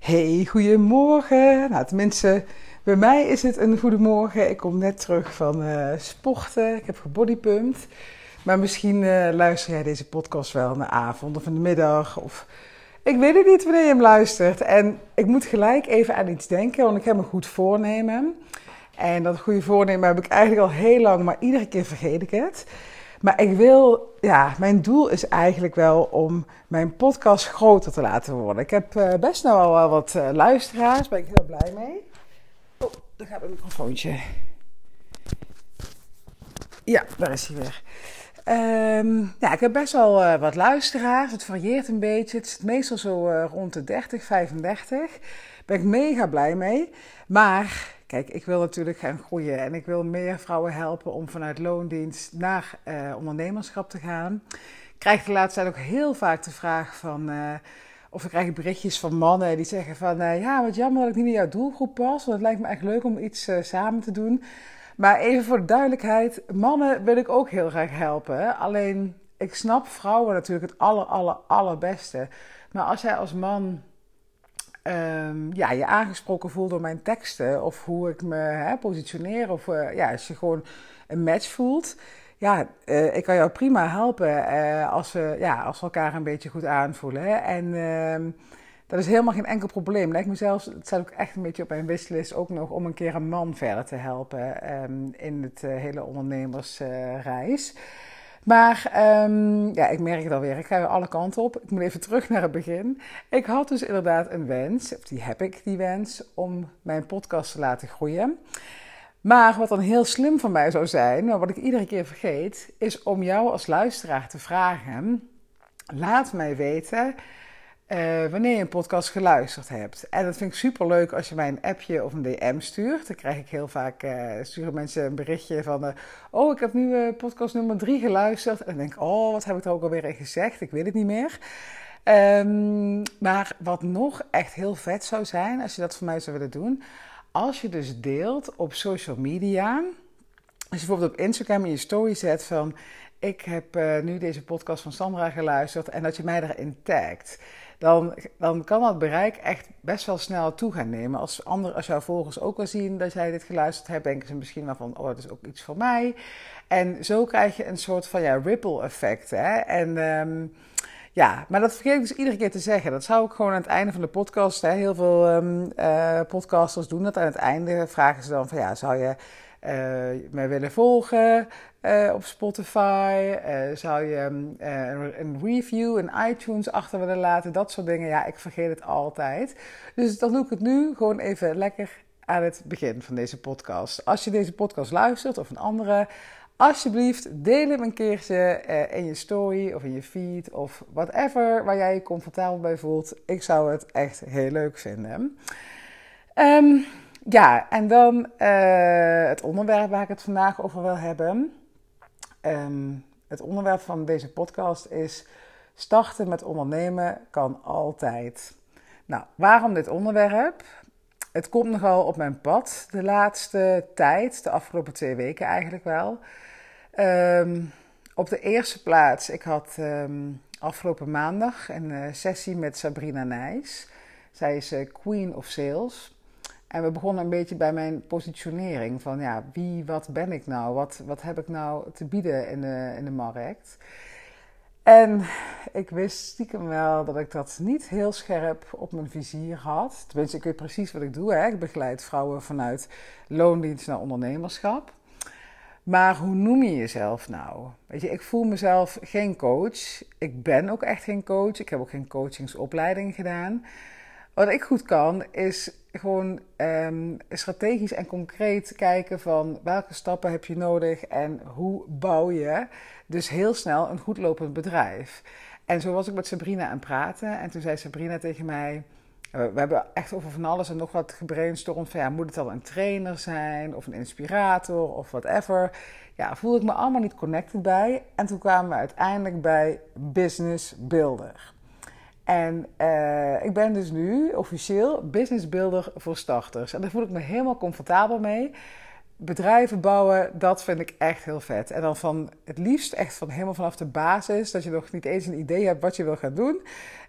Hey, goedemorgen. Nou, tenminste, bij mij is het een goedemorgen. Ik kom net terug van uh, sporten. Ik heb gebodypumpt. Maar misschien uh, luister jij deze podcast wel in de avond of in de middag. Of ik weet het niet wanneer je hem luistert. En ik moet gelijk even aan iets denken, want ik heb een goed voornemen. En dat goede voornemen heb ik eigenlijk al heel lang, maar iedere keer vergeet ik het. Maar ik wil, ja, mijn doel is eigenlijk wel om mijn podcast groter te laten worden. Ik heb uh, best nou wel wat uh, luisteraars, daar ben ik heel blij mee. Oh, daar gaat mijn microfoontje. Ja, daar is hij weer. Um, ja, ik heb best wel uh, wat luisteraars. Het varieert een beetje. Het zit meestal zo rond de 30, 35. Daar ben ik mega blij mee. Maar Kijk, ik wil natuurlijk gaan groeien en ik wil meer vrouwen helpen om vanuit loondienst naar uh, ondernemerschap te gaan. Ik krijg de laatste tijd ook heel vaak de vraag van, uh, of ik krijg berichtjes van mannen die zeggen van, uh, ja, wat jammer dat ik niet in jouw doelgroep pas, want het lijkt me echt leuk om iets samen te doen. Maar even voor de duidelijkheid, mannen wil ik ook heel graag helpen. Alleen, ik snap vrouwen natuurlijk het aller, aller, allerbeste. Maar als jij als man um, ja, je aangesproken voelt door mijn teksten of hoe ik me hè, positioneer of uh, ja, als je gewoon een match voelt. Ja, uh, ik kan jou prima helpen uh, als, we, ja, als we elkaar een beetje goed aanvoelen. Hè? En ehm, dat is helemaal geen enkel probleem. Lijkt me zelfs, het staat ook echt een beetje op mijn wishlist ook nog om een keer een man verder te helpen um, in het hele ondernemersreis. Maar um, ja, ik merk het alweer. Ik ga weer alle kanten op. Ik moet even terug naar het begin. Ik had dus inderdaad een wens, die heb ik, die wens, om mijn podcast te laten groeien. Maar wat dan heel slim van mij zou zijn, maar wat ik iedere keer vergeet, is om jou als luisteraar te vragen: laat mij weten uh, wanneer je een podcast geluisterd hebt. En dat vind ik super leuk als je mij een appje of een DM stuurt. Dan krijg ik heel vaak, uh, sturen mensen een berichtje van... Uh, oh, ik heb nu podcast nummer drie geluisterd. En dan denk ik, oh, wat heb ik er ook alweer in gezegd? Ik weet het niet meer. Um, maar wat nog echt heel vet zou zijn, als je dat voor mij zou willen doen... Als je dus deelt op social media... Als je bijvoorbeeld op Instagram in je story zet van... Ik heb nu deze podcast van Sandra geluisterd en dat je mij daarin tagt dan, kan dat bereik echt best wel snel toe gaan nemen. Als, ander, als jouw volgers ook wel zien dat jij dit geluisterd hebt, denken ze misschien wel van, oh, dat is ook iets voor mij. En zo krijg je een soort van ja, ripple effect. Hè? En um, ja, maar dat vergeet ik dus iedere keer te zeggen. Dat zou ik gewoon aan het einde van de podcast, hè, heel veel um, uh, podcasters doen dat aan het einde. Vragen ze dan van, ja, zou je mij willen volgen? uh, op Spotify? Uh, zou je uh, een review in iTunes achter willen laten? Dat soort dingen. Ja, ik vergeet het altijd. Dus dan doe ik het nu gewoon even lekker aan het begin van deze podcast. Als je deze podcast luistert of een andere, alsjeblieft deel hem een keertje in je story of in je feed of whatever waar jij je comfortabel bij voelt. Ik zou het echt heel leuk vinden. Um, ja, en dan het onderwerp waar ik het vandaag over wil hebben. Um, het onderwerp van deze podcast is starten met ondernemen kan altijd. Nou, waarom dit onderwerp? Het komt nogal op mijn pad de laatste tijd, de afgelopen twee weken eigenlijk wel. Um, op de eerste plaats, ik had um, afgelopen maandag een uh, sessie met Sabrina Nijs. Zij is uh, Queen of Sales. En we begonnen een beetje bij mijn positionering van ja, wie, wat ben ik nou? Wat, wat heb ik nou te bieden in de, in de markt? En ik wist stiekem wel dat ik dat niet heel scherp op mijn vizier had. Tenminste, ik weet precies wat ik doe. Hè? Ik begeleid vrouwen vanuit loondienst naar ondernemerschap. Maar hoe noem je jezelf nou? Weet je, ik voel mezelf geen coach. Ik ben ook echt geen coach. Ik heb ook geen coachingsopleiding gedaan. Wat ik goed kan, is gewoon um, strategisch en concreet kijken van welke stappen heb je nodig en hoe bouw je dus heel snel een goed lopend bedrijf. En zo was ik met Sabrina aan het praten en toen zei Sabrina tegen mij, uh, we hebben echt over van alles en nog wat gebrainstormd van ja, moet het dan een trainer zijn of een inspirator of whatever. Ja, voelde ik me allemaal niet connected bij en toen kwamen we uiteindelijk bij business builder. En uh, ik ben dus nu officieel business builder voor starters. En daar voel ik me helemaal comfortabel mee. bedrijven bouwen, dat vind ik echt heel vet. En dan van het liefst echt van helemaal vanaf de basis, dat je nog niet eens een idee hebt wat je wil gaan doen.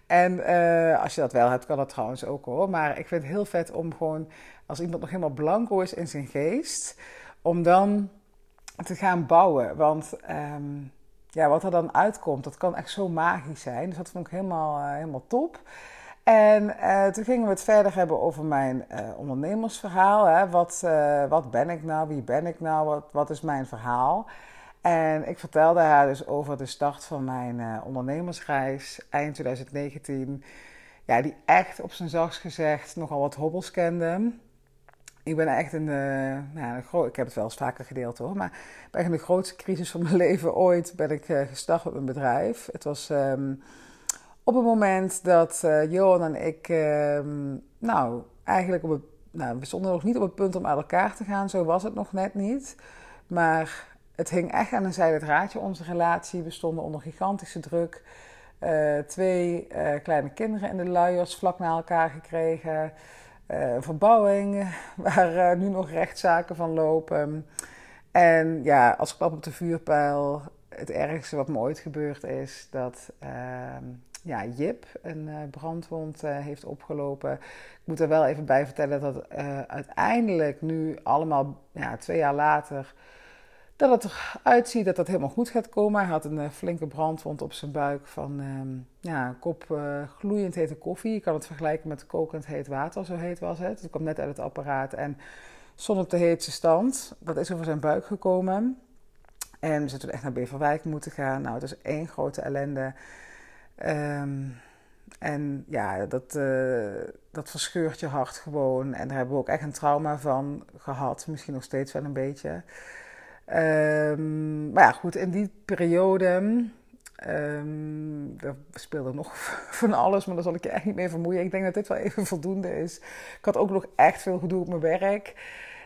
En eh, als je dat wel hebt, kan dat trouwens ook hoor. Maar ik vind het heel vet om gewoon, als iemand nog helemaal blanco is in zijn geest, om dan te gaan bouwen. Want ehm, ja, wat er dan uitkomt, dat kan echt zo magisch zijn. Dus dat vond ik helemaal, uh, helemaal top. En uh, toen gingen we het verder hebben over mijn uh, ondernemersverhaal. Hè. Wat, wat ben ik nou? Wie ben ik nou? Wat, wat is mijn verhaal? En ik vertelde haar dus over de start van mijn ondernemersreis eind 2019. Ja, die echt op zijn zachtst gezegd nogal wat hobbels kende. Ik ben echt in de, nou, ik heb het wel eens vaker gedeeld hoor, maar bij de grootste crisis van mijn leven ooit ben ik uh, gestart met mijn bedrijf. Het was um, op het moment dat uh, Johan en ik, um, nou, eigenlijk op het, nou, we stonden nog niet op het punt om uit elkaar te gaan, zo was het nog net niet. Maar het hing echt aan een zijde draadje, onze relatie. We stonden onder gigantische druk. Uh, twee kleine kinderen in de luiers vlak na elkaar gekregen. Uh, verbouwing, waar uh, nu nog rechtszaken van lopen. En ja, als klap op de vuurpijl, het ergste wat me ooit gebeurd is, dat uh, ja, Jip een eh, brandwond heeft opgelopen. Ik moet er wel even bij vertellen dat uiteindelijk nu allemaal, ja, twee jaar later, dat het eruit ziet dat dat helemaal goed gaat komen. Hij had een uh, flinke brandwond op zijn buik van uh, ja, een kop uh, gloeiend hete koffie. Je kan het vergelijken met kokend heet water, zo heet was het. Het kwam net uit het apparaat en stond op de heetste stand. Dat is over zijn buik gekomen. En we zijn echt naar Beverwijk moeten gaan. Nou, het is één grote ellende. Um, en ja, dat, uh, dat verscheurt je hart gewoon. En daar hebben we ook echt een trauma van gehad. Misschien nog steeds wel een beetje. Um, maar ja, goed, in die periode. Um, er speelde nog van alles, maar daar zal ik je echt niet mee vermoeien. Ik denk dat dit wel even voldoende is. Ik had ook nog echt veel gedoe op mijn werk.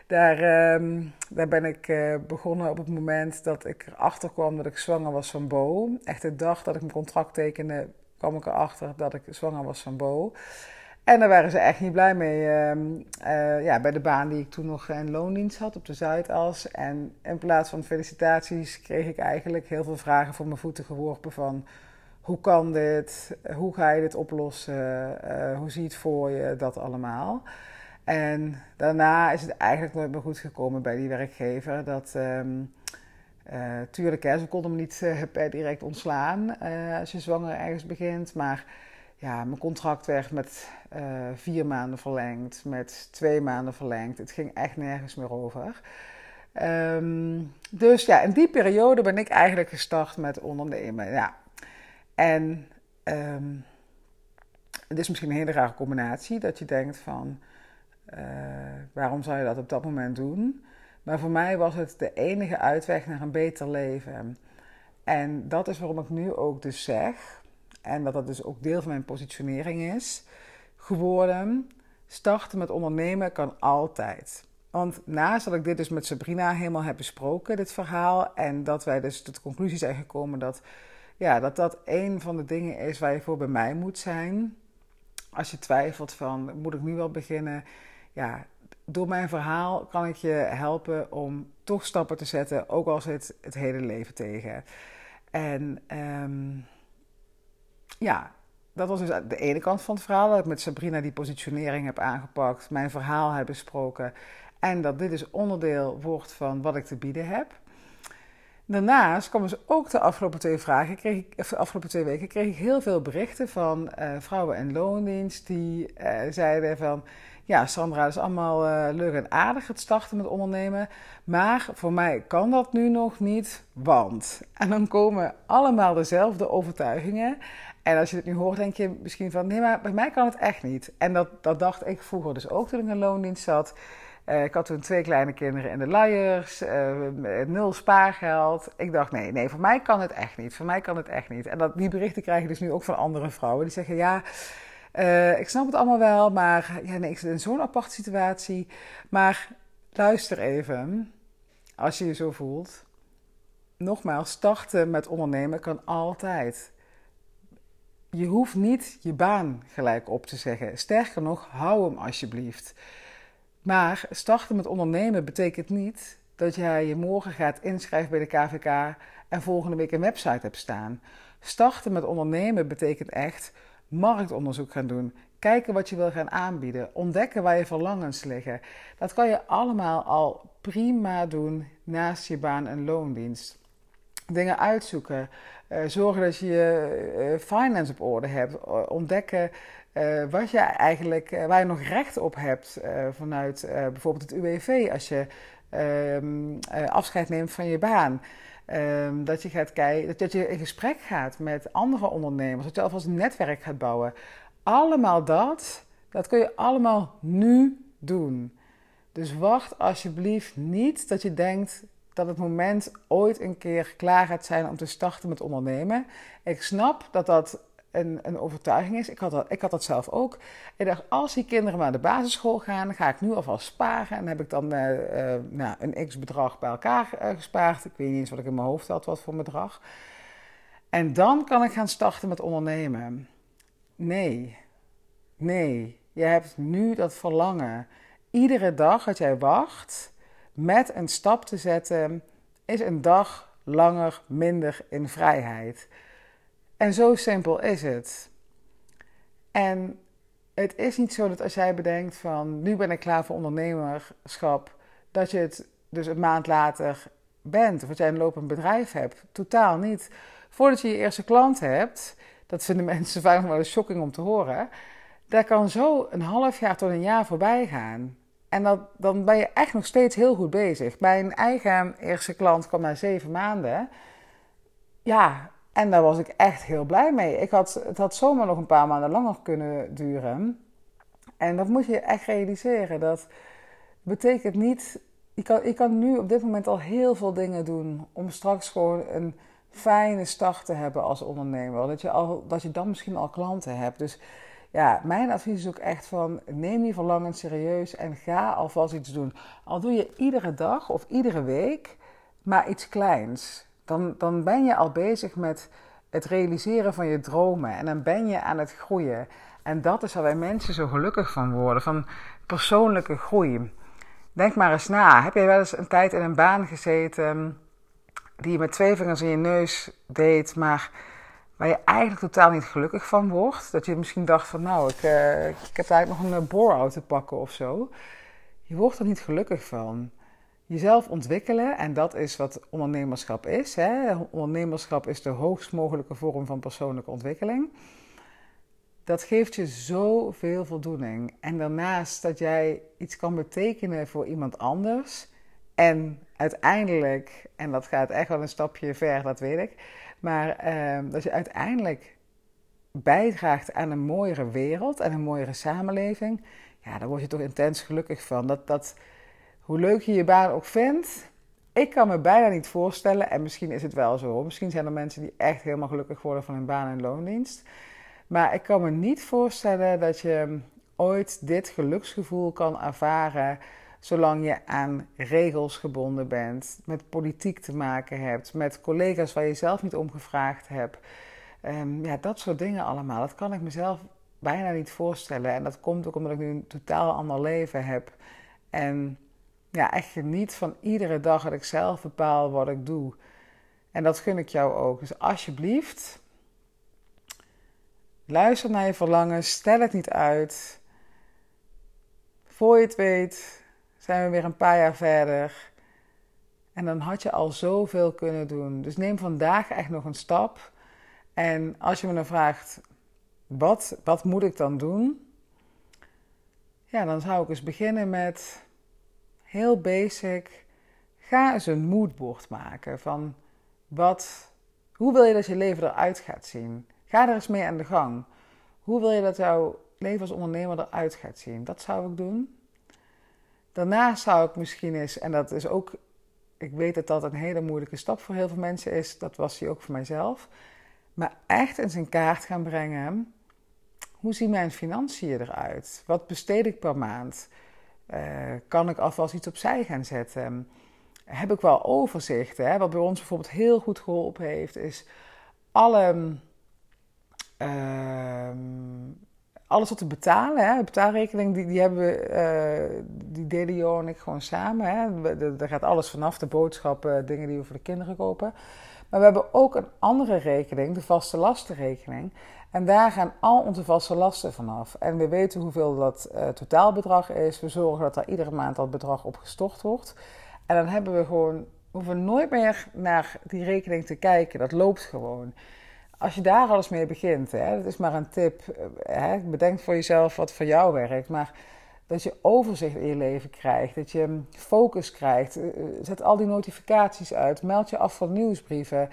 Daar, um, daar ben ik uh, begonnen op het moment dat ik erachter kwam dat ik zwanger was van Bo. Echt de dag dat ik mijn contract tekende, kwam ik erachter dat ik zwanger was van Bo. En daar waren ze echt niet blij mee. Uh, ja, bij de baan die ik toen nog in loondienst had op de Zuidas. En in plaats van felicitaties kreeg ik eigenlijk heel veel vragen voor mijn voeten geworpen van... Hoe kan dit? Hoe ga je dit oplossen? Uh, hoe zie je het voor je? Dat allemaal. En daarna is het eigenlijk nooit meer goed gekomen bij die werkgever. Dat, um, tuurlijk, hè, ze konden me niet per direct ontslaan als je zwanger ergens begint. Maar ja, mijn contract werd met uh, vier maanden verlengd, met twee maanden verlengd. Het ging echt nergens meer over. Um, dus ja, in die periode ben ik eigenlijk gestart met ondernemen. Ja. En um, het is misschien een hele rare combinatie dat je denkt van uh, waarom zou je dat op dat moment doen? Maar voor mij was het de enige uitweg naar een beter leven. En dat is waarom ik nu ook dus zeg en dat dat dus ook deel van mijn positionering is geworden. Starten met ondernemen kan altijd. Want naast dat ik dit dus met Sabrina helemaal heb besproken, dit verhaal, en dat wij dus tot de conclusie zijn gekomen dat ja, dat, dat een van de dingen is waar je voor bij mij moet zijn. Als je twijfelt van, moet ik nu wel beginnen? Ja, door mijn verhaal kan ik je helpen om toch stappen te zetten, ook al zit het hele leven tegen. En um, ja, dat was dus de ene kant van het verhaal. Dat ik met Sabrina die positionering heb aangepakt, mijn verhaal heb besproken. En dat dit dus onderdeel wordt van wat ik te bieden heb. Daarnaast kwamen ze ook de afgelopen twee, vragen, kreeg ik, de afgelopen twee weken kreeg ik heel veel berichten van uh, vrouwen en loondienst. Die uh, zeiden van, ja Sandra, dat is allemaal uh, leuk en aardig het starten met ondernemen. Maar voor mij kan dat nu nog niet, want... En dan komen allemaal dezelfde overtuigingen. En als je het nu hoort, denk je misschien van nee, maar bij mij kan het echt niet. En dat, dat dacht ik vroeger dus ook toen ik in loondienst zat. Uh, ik had toen twee kleine kinderen in de luiers, uh, nul spaargeld. Ik dacht, nee, nee, voor mij kan het echt niet. Voor mij kan het echt niet. En dat, die berichten krijg je dus nu ook van andere vrouwen. Die zeggen, ja, uh, ik snap het allemaal wel, maar ja, nee, ik zit in zo'n aparte situatie. Maar luister even, als je je zo voelt. Nogmaals, starten met ondernemen kan altijd je hoeft niet je baan gelijk op te zeggen. Sterker nog, hou hem alsjeblieft. Maar starten met ondernemen betekent niet dat jij je morgen gaat inschrijven bij de KVK en volgende week een website hebt staan. Starten met ondernemen betekent echt marktonderzoek gaan doen. Kijken wat je wil gaan aanbieden. Ontdekken waar je verlangens liggen. Dat kan je allemaal al prima doen naast je baan en loondienst. Dingen uitzoeken. Uh, zorgen dat je je uh, finance op orde hebt. Ontdekken wat je eigenlijk, waar je nog recht op hebt vanuit bijvoorbeeld het UWV als je ehm, afscheid neemt van je baan. Um, dat je gaat kijken, dat je in gesprek gaat met andere ondernemers, dat je alvast netwerk gaat bouwen. Allemaal dat, dat kun je allemaal nu doen. Dus wacht alsjeblieft niet dat je denkt dat het moment ooit een keer klaar gaat zijn om te starten met ondernemen. Ik snap dat dat een, overtuiging is. Ik had, dat, ik had dat zelf ook. Ik dacht, als die kinderen naar de basisschool gaan, ga ik nu alvast sparen. En heb ik dan uh, uh, nou, een x-bedrag bij elkaar uh, gespaard. Ik weet niet eens wat ik in mijn hoofd had, wat voor bedrag. En dan kan ik gaan starten met ondernemen. Nee, nee. Je hebt nu dat verlangen. Iedere dag dat jij wacht met een stap te zetten, is een dag langer minder in vrijheid. En zo simpel is het. En het is niet zo dat als jij bedenkt van nu ben ik klaar voor ondernemerschap, dat je het dus een maand later bent of dat jij een lopend bedrijf hebt. Totaal niet. Voordat je je eerste klant hebt, dat vinden mensen vaak wel een shocking om te horen, daar kan zo een half jaar tot een jaar voorbij gaan. En dat, dan ben je echt nog steeds heel goed bezig. Mijn eigen eerste klant kwam na zeven maanden. Ja, en daar was ik echt heel blij mee. Ik had, het had zomaar nog een paar maanden langer kunnen duren. En dat moet je echt realiseren. Dat betekent niet. Ik kan, ik kan nu op dit moment al heel veel dingen doen om straks gewoon een fijne start te hebben als ondernemer. Dat je, al, dat je dan misschien al klanten hebt. Dus ja, mijn advies is ook echt van neem die verlangen serieus en ga alvast iets doen. Al doe je iedere dag of iedere week maar iets kleins dan, dan ben je al bezig met het realiseren van je dromen. En dan ben je aan het groeien. En dat is waar wij mensen zo gelukkig van worden, van persoonlijke groei. Denk maar eens na. Heb je wel eens een tijd in een baan gezeten die je met twee vingers in je neus deed, maar waar je eigenlijk totaal niet gelukkig van wordt? Dat je misschien dacht van nou, ik, uh, ik heb eigenlijk nog een bore te pakken of zo. Je wordt er niet gelukkig van jezelf ontwikkelen. En dat is wat ondernemerschap is. Hè? Ondernemerschap is de hoogst mogelijke vorm van persoonlijke ontwikkeling. Dat geeft je zoveel voldoening. En daarnaast dat jij iets kan betekenen voor iemand anders. En uiteindelijk, en dat gaat echt wel een stapje ver, dat weet ik. Maar eh, dat je uiteindelijk bijdraagt aan een mooiere wereld en een mooiere samenleving. Ja, daar word je toch intens gelukkig van. Dat, dat, hoe leuk je je baan ook vindt, ik kan me bijna niet voorstellen, en misschien is het wel zo, misschien zijn er mensen die echt helemaal gelukkig worden van hun baan en loondienst. Maar ik kan me niet voorstellen dat je ooit dit geluksgevoel kan ervaren zolang je aan regels gebonden bent, met politiek te maken hebt, met collega's waar je zelf niet om gevraagd hebt. Um, ja, dat soort dingen allemaal. Dat kan ik mezelf bijna niet voorstellen. En dat komt ook omdat ik nu een totaal ander leven heb. En ja, echt geniet van iedere dag dat ik zelf bepaal wat ik doe. En dat gun ik jou ook. Dus alsjeblieft, luister naar je verlangen, stel het niet uit. Voor je het weet, zijn we weer een paar jaar verder. En dan had je al zoveel kunnen doen. Dus neem vandaag echt nog een stap. En als je me dan vraagt, wat, wat moet ik dan doen? Ja, dan zou ik eens beginnen met heel basic. Ga eens een moodboard maken van wat, hoe wil je dat je leven eruit gaat zien? Ga er eens mee aan de gang. Hoe wil je dat jouw leven als ondernemer eruit gaat zien? Dat zou ik doen. Daarna zou ik misschien eens, en dat is ook, ik weet dat dat een hele moeilijke stap voor heel veel mensen is, dat was die ook voor mijzelf, maar echt eens in kaart gaan brengen. Hoe zien mijn financiën eruit? Wat besteed ik per maand? Uh, kan ik alvast iets opzij gaan zetten? Heb ik wel overzicht? Hè? Wat bij ons bijvoorbeeld heel goed geholpen heeft, is alle, uh, alles wat te betalen. Hè. De betaalrekening die, die hebben we, uh, die delen Jo en ik gewoon samen. Hè. Daar gaat alles vanaf, de boodschappen, dingen die we voor de kinderen kopen. Maar we hebben ook een andere rekening, de vaste lastenrekening. En daar gaan al onze vaste lasten vanaf. En we weten hoeveel dat uh, totaalbedrag is. We zorgen dat er iedere maand dat bedrag op gestort wordt. En dan hebben we gewoon, hoeven we nooit meer naar die rekening te kijken. Dat loopt gewoon. Als je daar alles mee begint, hè, dat is maar een tip. Eh, hè, bedenk voor jezelf wat voor jou werkt. Maar dat je overzicht in je leven krijgt, dat je focus krijgt. Eh, zet al die notificaties uit, meld je af van nieuwsbrieven.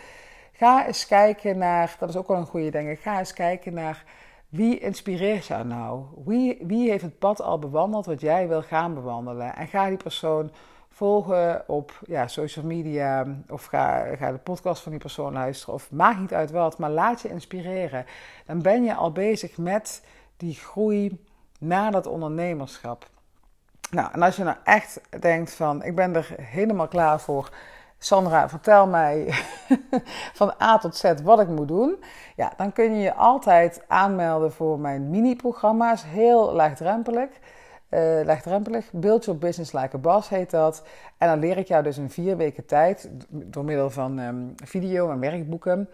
Ga eens kijken naar, dat is ook wel een goede ding, ga eens kijken naar wie inspireert jou nou? Wie, wie heeft het pad al bewandeld wat jij wil gaan bewandelen? En ga die persoon volgen op ja, social media of ga, ga de podcast van die persoon luisteren of maakt niet uit wat, maar laat je inspireren. Dan ben je al bezig met die groei naar dat ondernemerschap. Nou, en als je nou echt denkt van ik ben er helemaal klaar voor Sandra, vertel mij van A tot Z wat ik moet doen. Ja, dan kun je je altijd aanmelden voor mijn mini-programma's. Heel laagdrempelig. Uh. Build Your Business Like a Boss heet dat. En dan leer ik jou dus in vier weken tijd, door middel van um, video en werkboeken,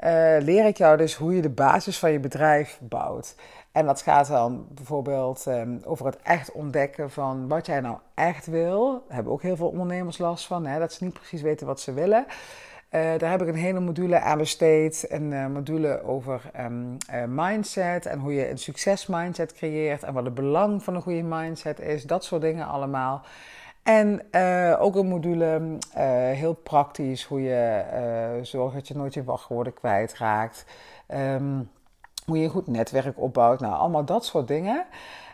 uh, leer ik jou dus hoe je de basis van je bedrijf bouwt. En dat gaat dan bijvoorbeeld um, over het echt ontdekken van wat jij nou echt wil. Daar hebben ook heel veel ondernemers last van, hè, dat ze niet precies weten wat ze willen. Uh, daar heb ik een hele module aan besteed. Een uh, module over um, uh, mindset en hoe je een succesmindset creëert. En wat het belang van een goede mindset is. Dat soort dingen allemaal. En ook een module, heel praktisch, hoe je zorgt dat je nooit je wachtwoorden kwijtraakt. Um, hoe je een goed netwerk opbouwt. Nou, allemaal dat soort dingen.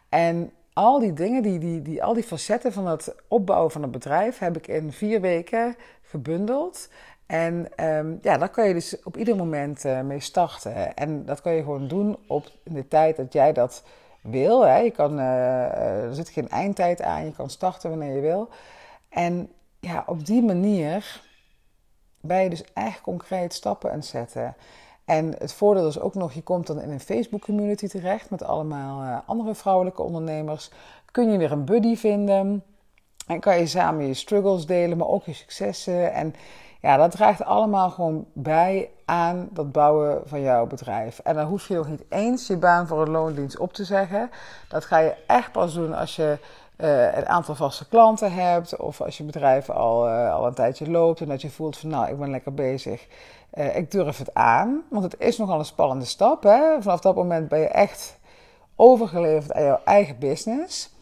En al die dingen, die, die, die, al die facetten van het opbouwen van een bedrijf, heb ik in vier weken gebundeld. En um, ja, daar kan je dus op ieder moment uh, mee starten. En dat kan je gewoon doen op de tijd dat jij dat wil. Hè. Je kan, uh, er zit geen eindtijd aan, je kan starten wanneer je wil. En ja, op die manier ben je dus echt concreet stappen aan het zetten. En het voordeel is ook nog, je komt dan in een Facebook community terecht met allemaal uh, andere vrouwelijke ondernemers. Kun je weer een buddy vinden en kan je samen je struggles delen, maar ook je successen. En ja, dat draagt allemaal gewoon bij aan dat bouwen van jouw bedrijf. En dan hoef je nog niet eens je baan voor een loondienst op te zeggen. Dat ga je echt pas doen als je uh, een aantal vaste klanten hebt. Of als je bedrijf al, uh, al een tijdje loopt en dat je voelt van nou, ik ben lekker bezig. Uh, ik durf het aan. Want het is nogal een spannende stap. Hè? Vanaf dat moment ben je echt overgeleverd aan jouw eigen business.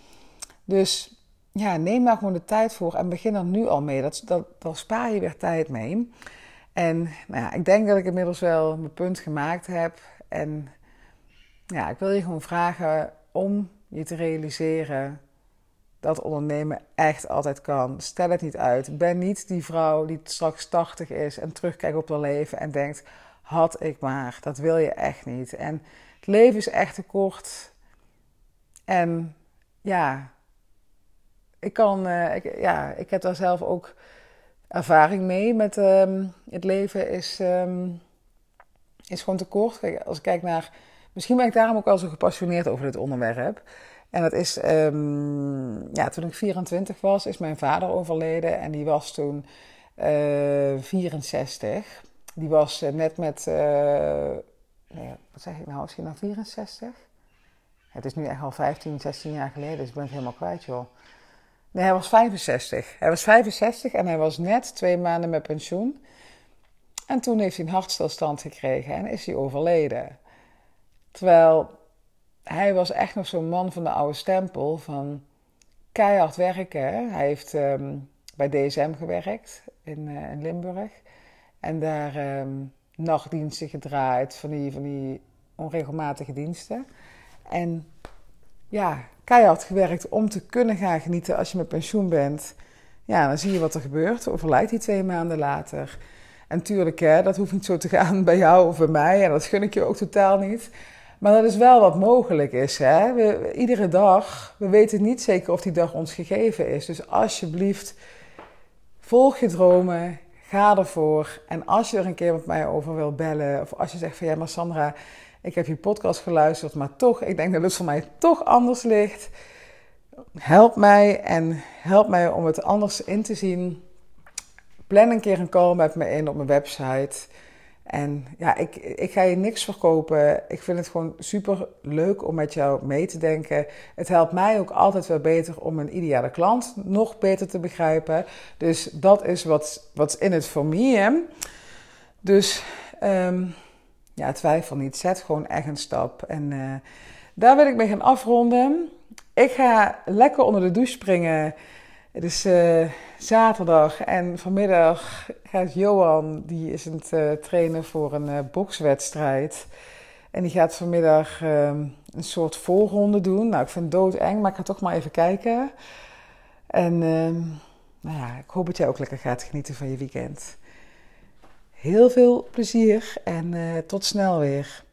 Dus ja, neem daar gewoon de tijd voor en begin er nu al mee. Dat, dat, spaar je weer tijd mee. En nou ja, ik denk dat ik inmiddels wel mijn punt gemaakt heb. En ja, ik wil je gewoon vragen om je te realiseren dat ondernemen echt altijd kan. Stel het niet uit. Ben niet die vrouw die straks 80 is en terugkijkt op haar leven en denkt: had ik maar. Dat wil je echt niet. En het leven is echt te kort. En ja, ik kan, ik, ja, ik heb daar zelf ook ervaring mee met um, het leven is, um, is gewoon te kort. Als ik kijk naar, misschien ben ik daarom ook al zo gepassioneerd over dit onderwerp. En dat is, um, ja, toen ik 24 was, is mijn vader overleden en die was toen uh, eh, 64. Die was uh, net met, uh, nee, wat zeg ik nou, is hij nou 64? Het is nu echt al 15, 16 jaar geleden, dus ik ben het helemaal kwijt, joh. Nee, hij was 65. Hij was 65 en hij was net twee maanden met pensioen. En toen heeft hij een hartstilstand gekregen en is hij overleden. Terwijl hij was echt nog zo'n man van de oude stempel van keihard werken. Hij heeft um, bij DSM gewerkt in, uh, in, Limburg. En daar um, nachtdiensten gedraaid, van die, van die onregelmatige diensten. En ja, keihard gewerkt om te kunnen gaan genieten als je met pensioen bent. Ja, dan zie je wat er gebeurt. Overlijdt hij twee maanden later. En tuurlijk, hè, dat hoeft niet zo te gaan bij jou of bij mij. En dat gun ik je ook totaal niet. Maar dat is wel wat mogelijk is. Hè? Iedere dag, we weten niet zeker of die dag ons gegeven is. Dus alsjeblieft, volg je dromen, ga ervoor. En als je er een keer met mij over wil bellen, of als je zegt van ja, maar Sandra, Ik heb je podcast geluisterd, maar toch, ik denk dat het voor mij toch anders ligt. Help mij en help mij om het anders in te zien. Plan een keer een call met me in op mijn website. En ja, ik, ik ga je niks verkopen. Ik vind het gewoon super leuk om met jou mee te denken. Het helpt mij ook altijd wel beter om een ideale klant nog beter te begrijpen. Dus dat is wat, in het voor me. Dus um, ja, twijfel niet. Zet gewoon echt een stap. En uh, daar wil ik mee gaan afronden. Ik ga lekker onder de douche springen. Het is uh, zaterdag en vanmiddag gaat Johan, die is het uh, trainen voor een uh, bokswedstrijd. En die gaat vanmiddag ehm, een soort voorronde doen. Nou, ik vind het doodeng, maar ik ga toch maar even kijken. En ehm, nou ja, ik hoop dat jij ook lekker gaat genieten van je weekend. Heel veel plezier en tot snel weer.